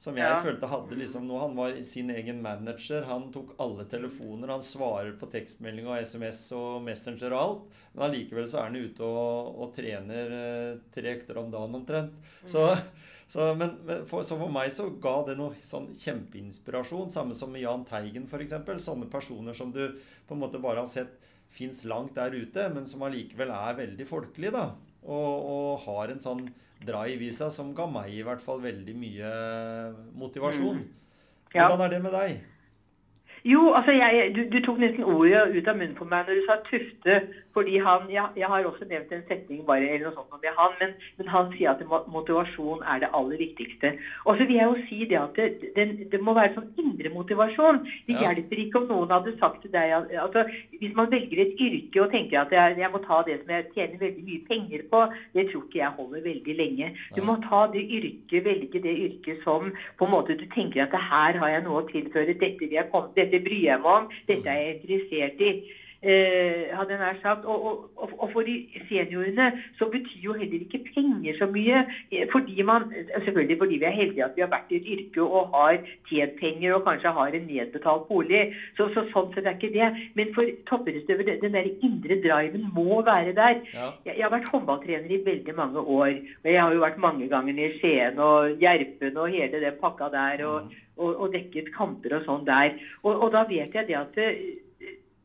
Som jeg Ja. følte hadde liksom nå Han var sin egen manager. Han tok alle telefoner. Han svarer på tekstmelding og SMS og Messenger og alt. Men allikevel så er han ute og, og trener eh, tre økter om dagen omtrent. Så, så, men, men for, så for meg så ga det noe sånn kjempeinspirasjon. Samme som med Jahn Teigen f.eks. Sånne personer som du på en måte bare har sett fins langt der ute, men som allikevel er veldig folkelige. da. Og, og har en sånn drive i seg som ga meg i hvert fall veldig mye motivasjon. Ja. Hvordan er det med deg? Jo, altså jeg, du, du tok nesten ordet ut av munnen på meg når du sa Tufte. Fordi han, ja, Jeg har også nevnt en setning bare, eller noe sånt om det han, men, men han sier at motivasjon er det aller viktigste. Og så vil jeg jo si det at det, det, det må være sånn indre motivasjon. Det Ja. hjelper ikke om noen hadde sagt til deg at altså, Hvis man velger et yrke og tenker at jeg, jeg må ta det som jeg tjener veldig mye penger på, det tror ikke jeg holder veldig lenge. Du må ta det yrket, velge det yrket som på en måte du tenker at her har jeg noe å tilføre, dette, vil jeg komme, dette bryr jeg meg om, dette er jeg interessert i. Eh, hadde jeg nær sagt. Og, og, og, for de seniorene så betyr jo heller ikke penger så mye. eh, Fordi man, selvfølgelig fordi vi er heldige at vi har vært i et yrke og har tjent penger og kanskje har en nedbetalt bolig. Så, så sånn sett er ikke det. Men for toppidrettsutøvere, den der indre driven må være der. Ja. Jeg, jeg har vært håndballtrener i veldig mange år. Og jeg har jo vært mange ganger i Skien og Gjerpen og hele den pakka der. Og, og, og dekket kamper og sånn der. Og, og da vet jeg det at eh,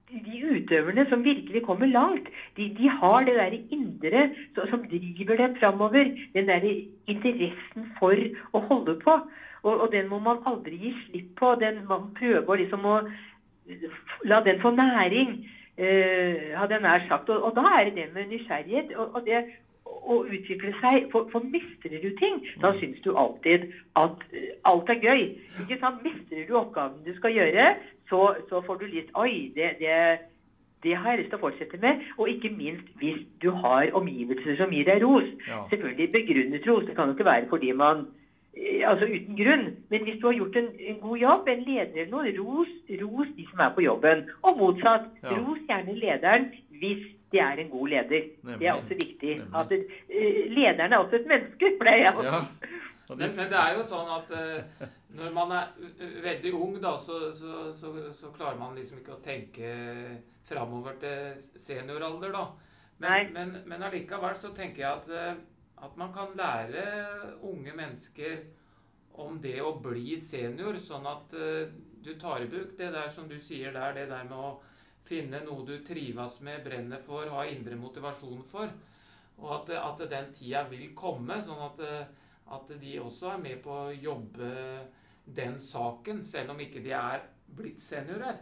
de utøverne som virkelig kommer langt, de, de har det der indre som driver dem framover. Den der interessen for å holde på. Og, og den må man aldri gi slipp på. Den, man prøver liksom å la den få næring, eh, hadde jeg nær sagt. Og, og da er det det med nysgjerrighet. Og, og det å utvikle seg. For, for mestrer du ting, da syns du alltid at eh, alt er gøy. Ikke sant? Mestrer du oppgaven du skal gjøre, så, så får du litt Oi, det, det, det har jeg lyst til å fortsette med. Og ikke minst hvis du har omgivelser som gir deg ros. Ja. Selvfølgelig begrunnet ros. Det kan jo ikke være fordi man eh, Altså uten grunn. Men hvis du har gjort en, en god jobb, en leder eller noe, ros, ros de som er på jobben. Og motsatt. Ja. Ros gjerne lederen hvis det er en god leder. Nemlig. Det er også viktig. At eh, lederen er også et menneske, pleier jeg å Ja. si. Men, det, men det er jo sånn at uh, når man er veldig ung, da, så, så, så, så klarer man liksom ikke å tenke framover til senioralder, da. Men, men, men allikevel så tenker jeg at, eh, at man kan lære unge mennesker om det å bli senior, sånn at uh, du tar i bruk det der som du sier der, det der med å finne noe du trives med, brenner for, ha indre motivasjon for. Og at, at den tida vil komme, sånn at, at de også er med på å jobbe den saken, selv om ikke de er blitt seniorer.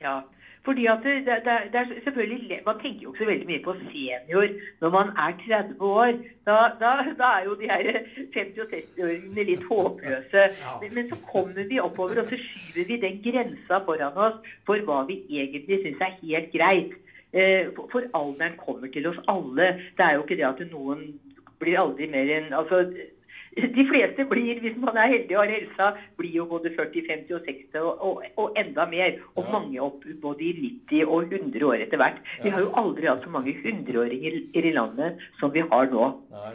Ja, fordi at det, det, det, er selvfølgelig Man tenker jo ikke så veldig mye på senior når man er 30 år. Da, da, da er jo de her 50- og 60-åringene litt håpløse. Men, men så kommer vi oppover, og så skyver vi den grensa foran oss for hva vi egentlig syns er helt greit. Eh, for alderen kommer til oss alle. Det er jo ikke det at noen blir aldri mer enn altså, de fleste blir, hvis man er heldig og har helsa, blir jo både 40, 50 og 60 og, og, og enda mer. Og Ja. mange opp både i 90 og 100 år etter hvert. Vi har jo aldri hatt så mange hundreåringer i landet som vi har nå. nei.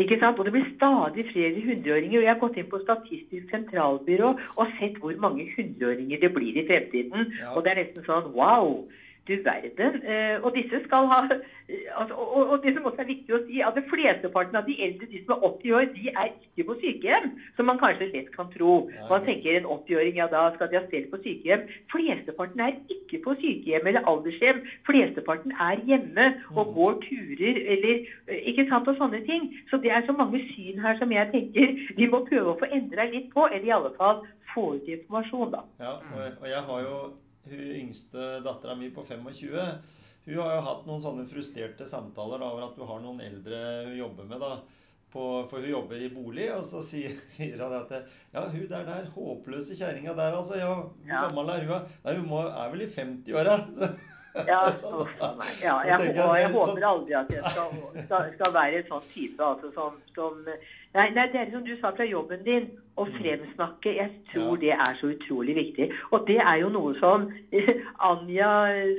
Ikke sant? Og det blir stadig flere hundreåringer. Og jeg har gått inn på Statistisk sentralbyrå og sett hvor mange hundreåringer det blir i fremtiden. Ja. Og det er nesten sånn wow! Du verden. Eh, og disse skal ha eh, altså, og, og- det som også er viktig å si, at det flesteparten av de eldre, de som er 80 år, de er ikke på sykehjem. Som man kanskje lett kan tro. Man tenker en 80-åring, ja da skal de ha stell på sykehjem. Flesteparten er ikke på sykehjem eller aldershjem. Flesteparten er hjemme og går turer eller eh, ikke sant, og sånne ting. Så det er så mange syn her som jeg tenker vi må prøve å få endra litt på, eller i alle fall få ut informasjon, da. Ja, og jeg har jo hun yngste dattera mi på 25. Hun har jo hatt noen sånne frustrerte samtaler da, over at du har noen eldre hun jobber med. da, på, For hun jobber i bolig, og så sier, sier hun at Ja, hun der der håpløse kjerringa der, altså. Ja, hvor Ja. gammel er hun? Nei, hun må, er vel i 50-åra. Ja, uff. Ja, jeg, jeg jeg er håper sånn- aldri at jeg skal, skal, skal være en sånn type altså, som, som Nei, nei, det er som du sa fra jobben din, å fremsnakke. Jeg tror Ja. det er så utrolig viktig. Og det er jo noe som Anja,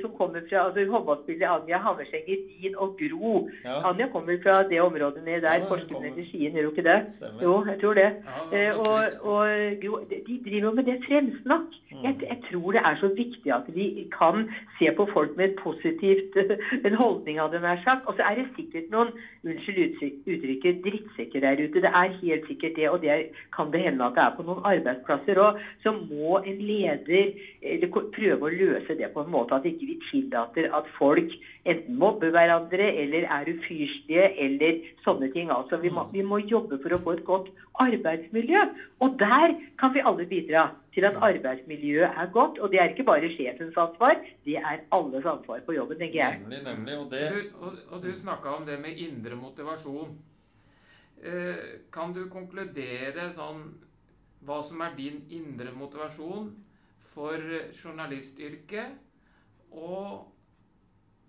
som kommer fra altså håndballspiller Anja Hammerseng Din og Gro Ja. Anja kommer fra det området nede der. Ja, Porsgrunn eller Skien, gjør hun ikke det? Stemmer. Jo, jeg tror det. Ja, Eh, det og, og Gro, de driver jo med det fremsnakk. Mm. Jeg, jeg tror det er så viktig at vi kan se på folk med et positivt en holdning, hadde jeg nær sagt. Og så er det sikkert noen unnskyld uttrykk- uttrykket drittsekker der ute. Det er helt sikkert det, og det kan det hende at det er på noen arbeidsplasser òg. Så må en leder eller, prøve å løse det på en måte at ikke vi tillater at folk enten mobber hverandre eller er ufyrstige, eller sånne ting. Altså, vi, må, vi må jobbe for å få et godt arbeidsmiljø. Og der kan vi alle bidra til at arbeidsmiljøet er godt. Og det er ikke bare sjefens ansvar, det er alles ansvar på jobben, tenker jeg. Nemlig, nemlig. Og det Du, og, og du snakka om det med indre motivasjon. Eh, kan du konkludere sånn hva som er din indre motivasjon for journalistyrket og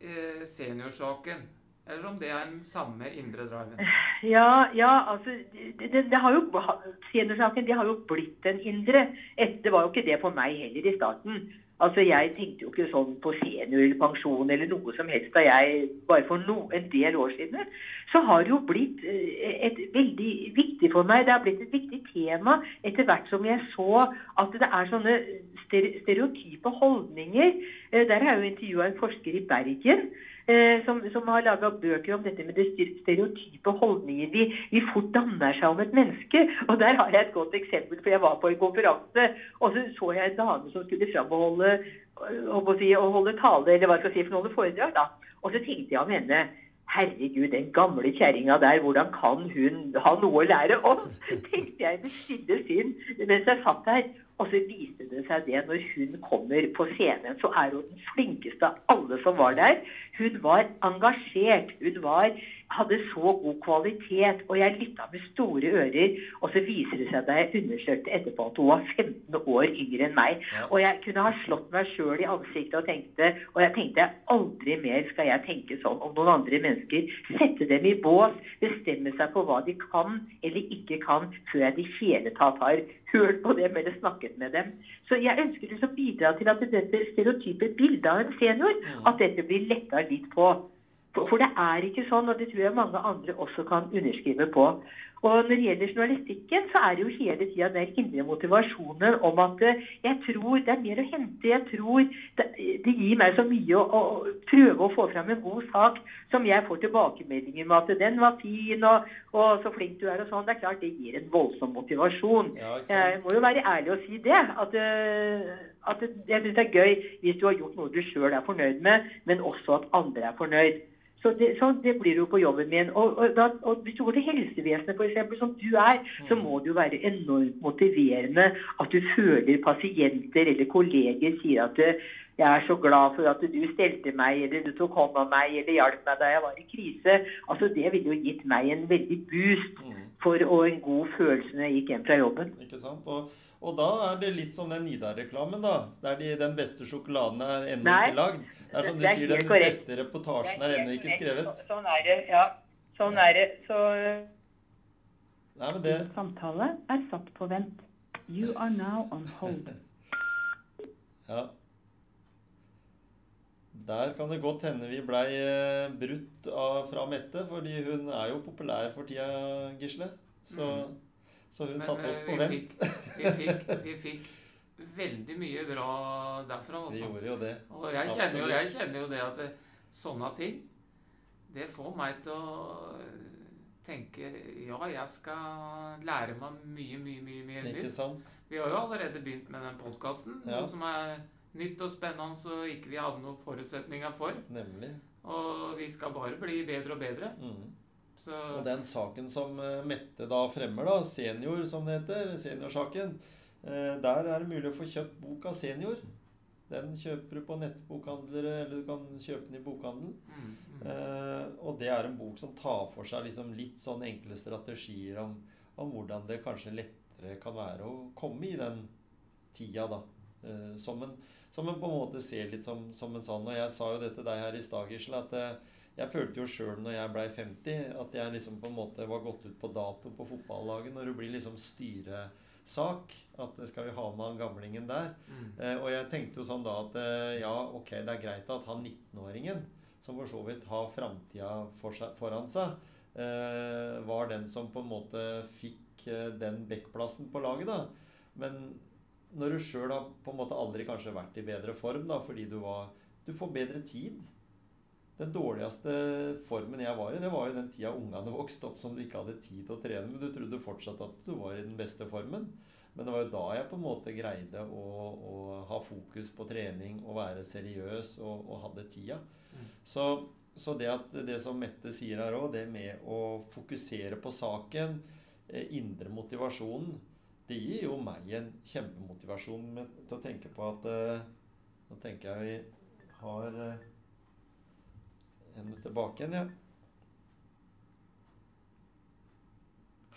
eh, seniorsaken? Eller om det er den samme indre driven? Ja, ja, altså det, det, har jo, Seniorsaken det har jo blitt en indre. Et- Det var jo ikke det for meg heller i starten. Altså, Jeg tenkte jo ikke sånn på senior eller noe som helst da jeg bare for no, en del år siden. Så har det jo blitt eh, et veldig viktig for meg. Det har blitt et viktig tema etter hvert som jeg så at det er sånne stereotype holdninger. Eh, Der har jeg jo intervjua en forsker i Bergen som, som har laga bøker om dette med det ster- stereotype holdninger vi, vi fort danner seg om et menneske. Og der har jeg et godt eksempel, for jeg var på en konferanse, og så så jeg en dame som skulle fram og holde, holdt på å si, å holde tale, eller hva skal jeg si, for holde foredrag. da. Og så tenkte jeg om henne Herregud, den gamle kjerringa der, hvordan kan hun ha noe å lære oss? Tenkte jeg med stille sinn mens jeg satt der. Og så viste det seg det når hun kommer på scenen, så er hun den flinkeste av alle som var der. Hun var engasjert. Hun var, hadde så god kvalitet. Og jeg lytta med store ører. Og så viser det seg da jeg undersøkte etterpå at hun var 15 år yngre enn meg. Ja. Og jeg kunne ha slått meg sjøl i ansiktet og tenkte Og jeg tenkte aldri mer skal jeg tenke sånn om noen andre mennesker. Sette dem i bås, bestemme seg på hva de kan eller ikke kan, før jeg i det hele tatt har hørt på dem eller snakket med dem. Så jeg ønsker liksom å bidra til at dette stereotype bildet av en senior, at dette blir letta litt på. For, det er ikke sånn, og det tror jeg mange andre også kan underskrive på. Og når det gjelder journalistikken, så er det jo hele tida den indre motivasjonen om at eh, jeg tror det er mer å hente. Jeg tror det, det gir meg så mye å, å prøve å få fram en god sak som jeg får tilbakemeldinger med at den var fin, og, og så flink du er og sånn. Det er klart det gir en voldsom motivasjon. Ja, Jeg må jo være ærlig og si det. At, eh, at det- jeg syns det er gøy hvis du har gjort noe du sjøl er fornøyd med, men også at andre er fornøyd. Så det, så det blir jo på jobben min. Og, og, da, og Hvis du går til helsevesenet, f.eks., som du er, så må det jo være enormt motiverende at du føler pasienter eller kolleger sier at jeg er så glad for at du stelte meg, eller du tok hånd om meg, eller hjalp meg da jeg var i krise. Altså Det ville jo gitt meg en veldig boost Mm. for, og en god følelse når jeg gikk hjem fra jobben. Ikke sant? Og, og da er det litt som den Nidar-reklamen, da. Der de, den beste sjokoladen er ennå ikke lagd. Det er som du det er sier, den korrekt. beste reportasjen er ennå ikke er skrevet. Sånn er det, ja. Sånn er det. Så Nei, men det Samtale er satt på vent. You are now on hold. Ja. Der kan det godt hende vi blei eh, brutt av, fra Mette, fordi hun er jo populær for tida, Gisle. Så, så hun satte oss på på vi vent. fikk- Vi fikk, vi fikk veldig mye bra derfra, Vi altså. gjorde jo det. Og jeg kjenner, jo, jeg kjenner jo det at det, sånne ting Det får meg til å tenke Ja, jeg skal lære meg mye, mye, mye mer Ikke sant? Vi har jo allerede begynt med den podkasten, Ja. som er nytt og spennende og ikke vi hadde noen forutsetninger for. Nemlig. Og vi skal bare bli bedre og bedre. Mm. Så Og den saken som eh, Mette da fremmer, da, senior som det heter, seniorsaken, eh, der er det mulig å få kjøpt boka Senior. Den kjøper du på nettbokhandlere, eller du kan kjøpe den i bokhandelen. mm, mm. Eh, og det er en bok som tar for seg liksom litt sånn enkle strategier om, om hvordan det kanskje lettere kan være å komme i den tida, da. eh, som, en, som en på en måte ser litt som, som en sånn. Og jeg sa jo det til deg her i stad, Gisle, at eh, jeg følte jo sjøl når jeg blei 50, at jeg liksom på en måte var gått ut på dato på fotballaget. Når du blir liksom styresak. At eh, skal vi ha med han gamlingen der? Mm. Eh, og jeg tenkte jo sånn da at eh, ja, ok, det er greit at han 19-åringen, som for så vidt har framtida for foran seg, eh, var den som på en måte fikk eh, den backplassen på laget, da. Men når du sjøl har på en måte aldri kanskje vært i bedre form, da, fordi du var Du får bedre tid. Den dårligste formen jeg var i, det var jo den tida ungene vokste opp som du ikke hadde tid til å trene, men du trodde fortsatt at du var i den beste formen. Men det var jo da jeg på en måte greide å, å ha fokus på trening og være seriøs og, og hadde tida. Mm. Så, så det at det som Mette sier her òg, det med å fokusere på saken, eh, indre motivasjonen, det gir jo meg en kjempemotivasjon til å tenke på at eh, Nå tenker jeg vi har eh, henne tilbake igjen, ja.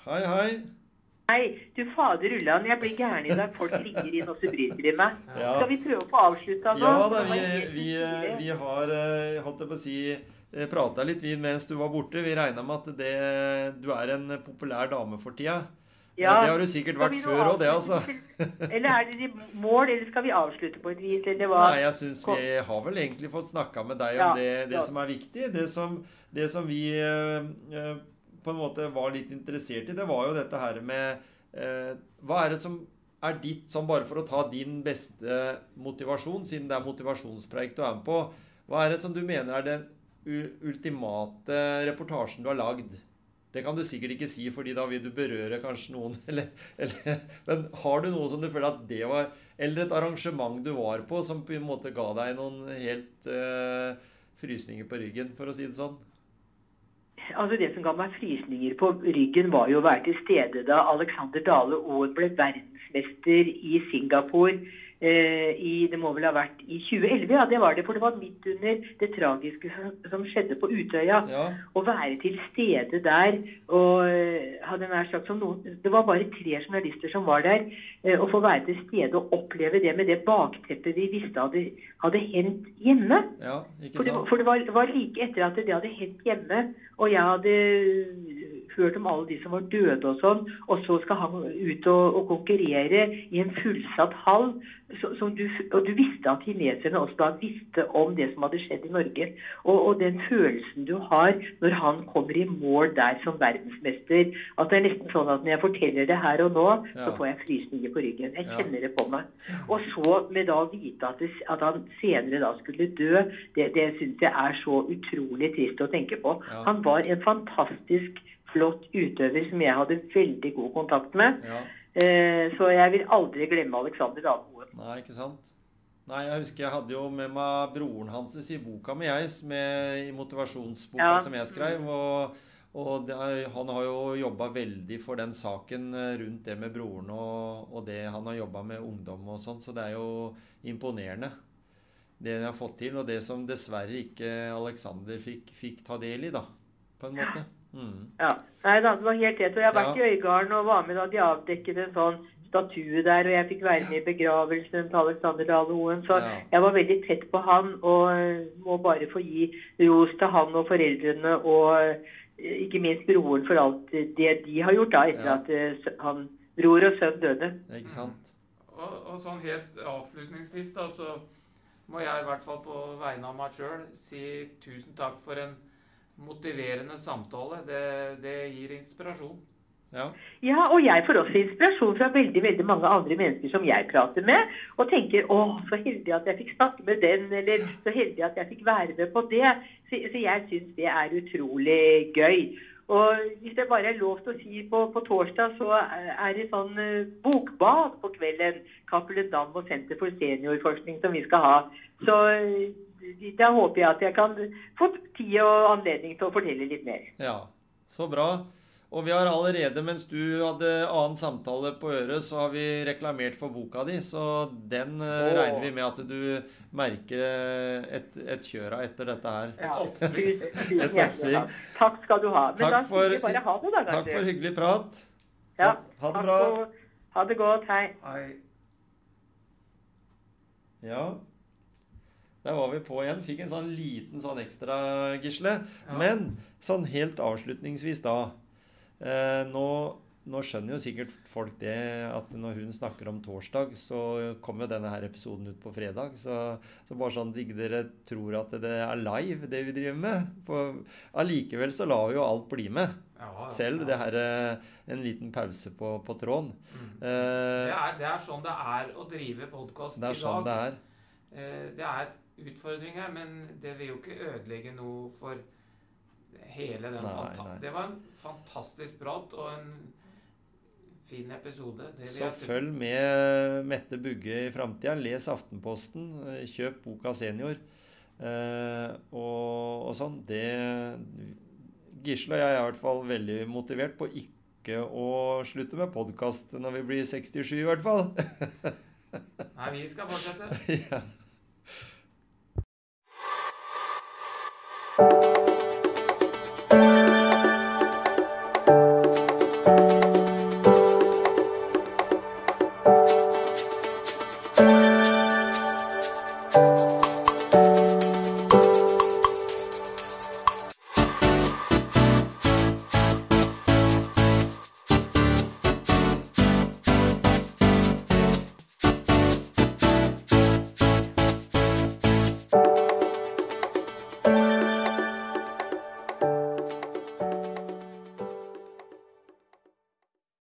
Hei, hei. Hei, du fader ullan, jeg blir gæren i deg. Folk ringer inn, og så bryter de meg. Ja. Skal vi prøve å få avslutta nå? Ja da, vi, vi, vi har eh, holdt jeg på å si prata litt vi mens du var borte. Vi regna med at det, du er en populær dame for tida. Ja. Det har du sikkert vært før òg, det, altså. Eller er det mål, eller skal vi avslutte på et vis, eller hva? Nei, jeg syns vi har vel egentlig fått snakka med deg om Ja, det, det ja. som er viktig. Det som, det som vi eh, eh, på en måte var litt interessert i, det var jo dette her med eh, Hva er det som er ditt, som bare for å ta din beste motivasjon, siden det er motivasjonspreik du er med på, hva er det som du mener er den ultimate reportasjen du har lagd? Det kan du sikkert ikke si, fordi da vil du berøre kanskje noen. Eller, eller, men har du noe som du føler at det var Eller et arrangement du var på som på en måte ga deg noen helt uh, frysninger på ryggen, for å si det sånn? Altså Det som ga meg frysninger på ryggen, var jo å være til stede da Alexander Dale Aaen ble verdensmester i Singapore. Eh, i, det må vel ha vært i 2011, ja det var det. For det var midt under det tragiske som, som skjedde på Utøya. Ja. Å være til stede der og eh, hadde nær sagt som noen Det var bare tre journalister som var der. eh, Å få være til stede og oppleve det med det bakteppet vi visste hadde, hadde hendt hjemme. ja For det, for det var, var like etter at det hadde hendt hjemme, og jeg hadde hørt om alle de som var døde og sånn, og så skal han ut og, og konkurrere i en fullsatt hall. Så, som du, og du visste at kineserne også da visste om det som hadde skjedd i Norge. Og, og den følelsen du har når han kommer i mål der som verdensmester, at det er nesten sånn at når jeg forteller det her og nå, så får jeg frysninger på ryggen. Jeg Ja. kjenner det på meg. Og så med da å vite at, det, at han senere da skulle dø, det, det syns jeg er så utrolig trist å tenke på. Ja. Han var en fantastisk flott utøver som jeg hadde veldig god kontakt med. Ja. Eh, så jeg vil aldri glemme Alexander Dalmoen. Nei, ikke sant? Nei, jeg husker jeg hadde jo med meg broren hans i boka mi, jeg, med, i motivasjonsboka Ja. som jeg skrev. Og, og er, han har jo jobba veldig for den saken eh, rundt det med broren og, og det han har jobba med ungdom og sånn, så det er jo imponerende. Det de har fått til, og det som dessverre ikke Alexander fikk, fikk ta del i, da. På en måte. Mm. Ja. Nei da, det var helt rett. Og jeg har vært Ja. i Øygarden og var med da de avdekket en sånn statue der, og jeg fikk være med i begravelsen til Alexander Dahl Hoen. Så Ja. jeg var veldig tett på han, og eh, må bare få gi ros til han og foreldrene og eh, ikke minst broren for alt det de har gjort da, etter Ja. at eh, han, bror og sønn døde. Ikke sant? Og, og sånn helt avslutningsvis, da, så må jeg i hvert fall på vegne av meg sjøl si tusen takk for en motiverende samtale. Det, det gir inspirasjon. Ja. Ja, og jeg får også inspirasjon fra veldig veldig mange andre mennesker som jeg prater med, og tenker 'Å, så heldig at jeg fikk snakke med den', eller 'så heldig at jeg fikk være med på det'. Så, så jeg syns det er utrolig gøy. Og hvis det bare er lov til å si på, på torsdag, så er det sånn eh, bokbad på kvelden. Cappelen Dam og Senter for seniorforskning som vi skal ha. Så eh, da håper jeg at jeg kan få tid og anledning til å fortelle litt mer. Ja, så bra. Og vi har allerede, mens du hadde annen samtale på øret, så har vi reklamert for boka di. Så den eh, Åh. regner vi med at du merker eh, et, et kjør av etter dette her. Et oppsving. tusen- tusen Et oppsving. takk. Takk skal du ha. Men Takk da for- sier vi bare ha det, da. Takk kanskje. for hyggelig prat. Ja, Ha- ha det bra. og- Ha det godt. Hei. Hei. Ja. Der var vi på igjen. Fikk en sånn liten sånn ekstra, Gisle. Ja. Men sånn helt avslutningsvis da eh, nå, nå skjønner jo sikkert folk det at når hun snakker om torsdag, så kommer jo denne her episoden ut på fredag. Så, så bare sånn at ikke dere tror at det er live, det vi driver med. For allikevel så lar vi jo alt bli med. Ja, ja, Selv det her eh, en liten pause på, på tråden. Mm. Eh, Det er, det er sånn det er å drive podkast i dag. det er sånn det er. Eh, Det er utfordringer, men det vil jo ikke ødelegge noe for hele den Nei. Det var en fantastisk prat og en fin episode. Så følg med Mette Bugge i framtida. Les Aftenposten. Kjøp boka Senior. Eh, og, og sånn. Det Gisle og jeg er i hvert fall veldig motivert på ikke å slutte med podkast når vi blir 67, i hvert fall. Nei, vi skal fortsette. ja.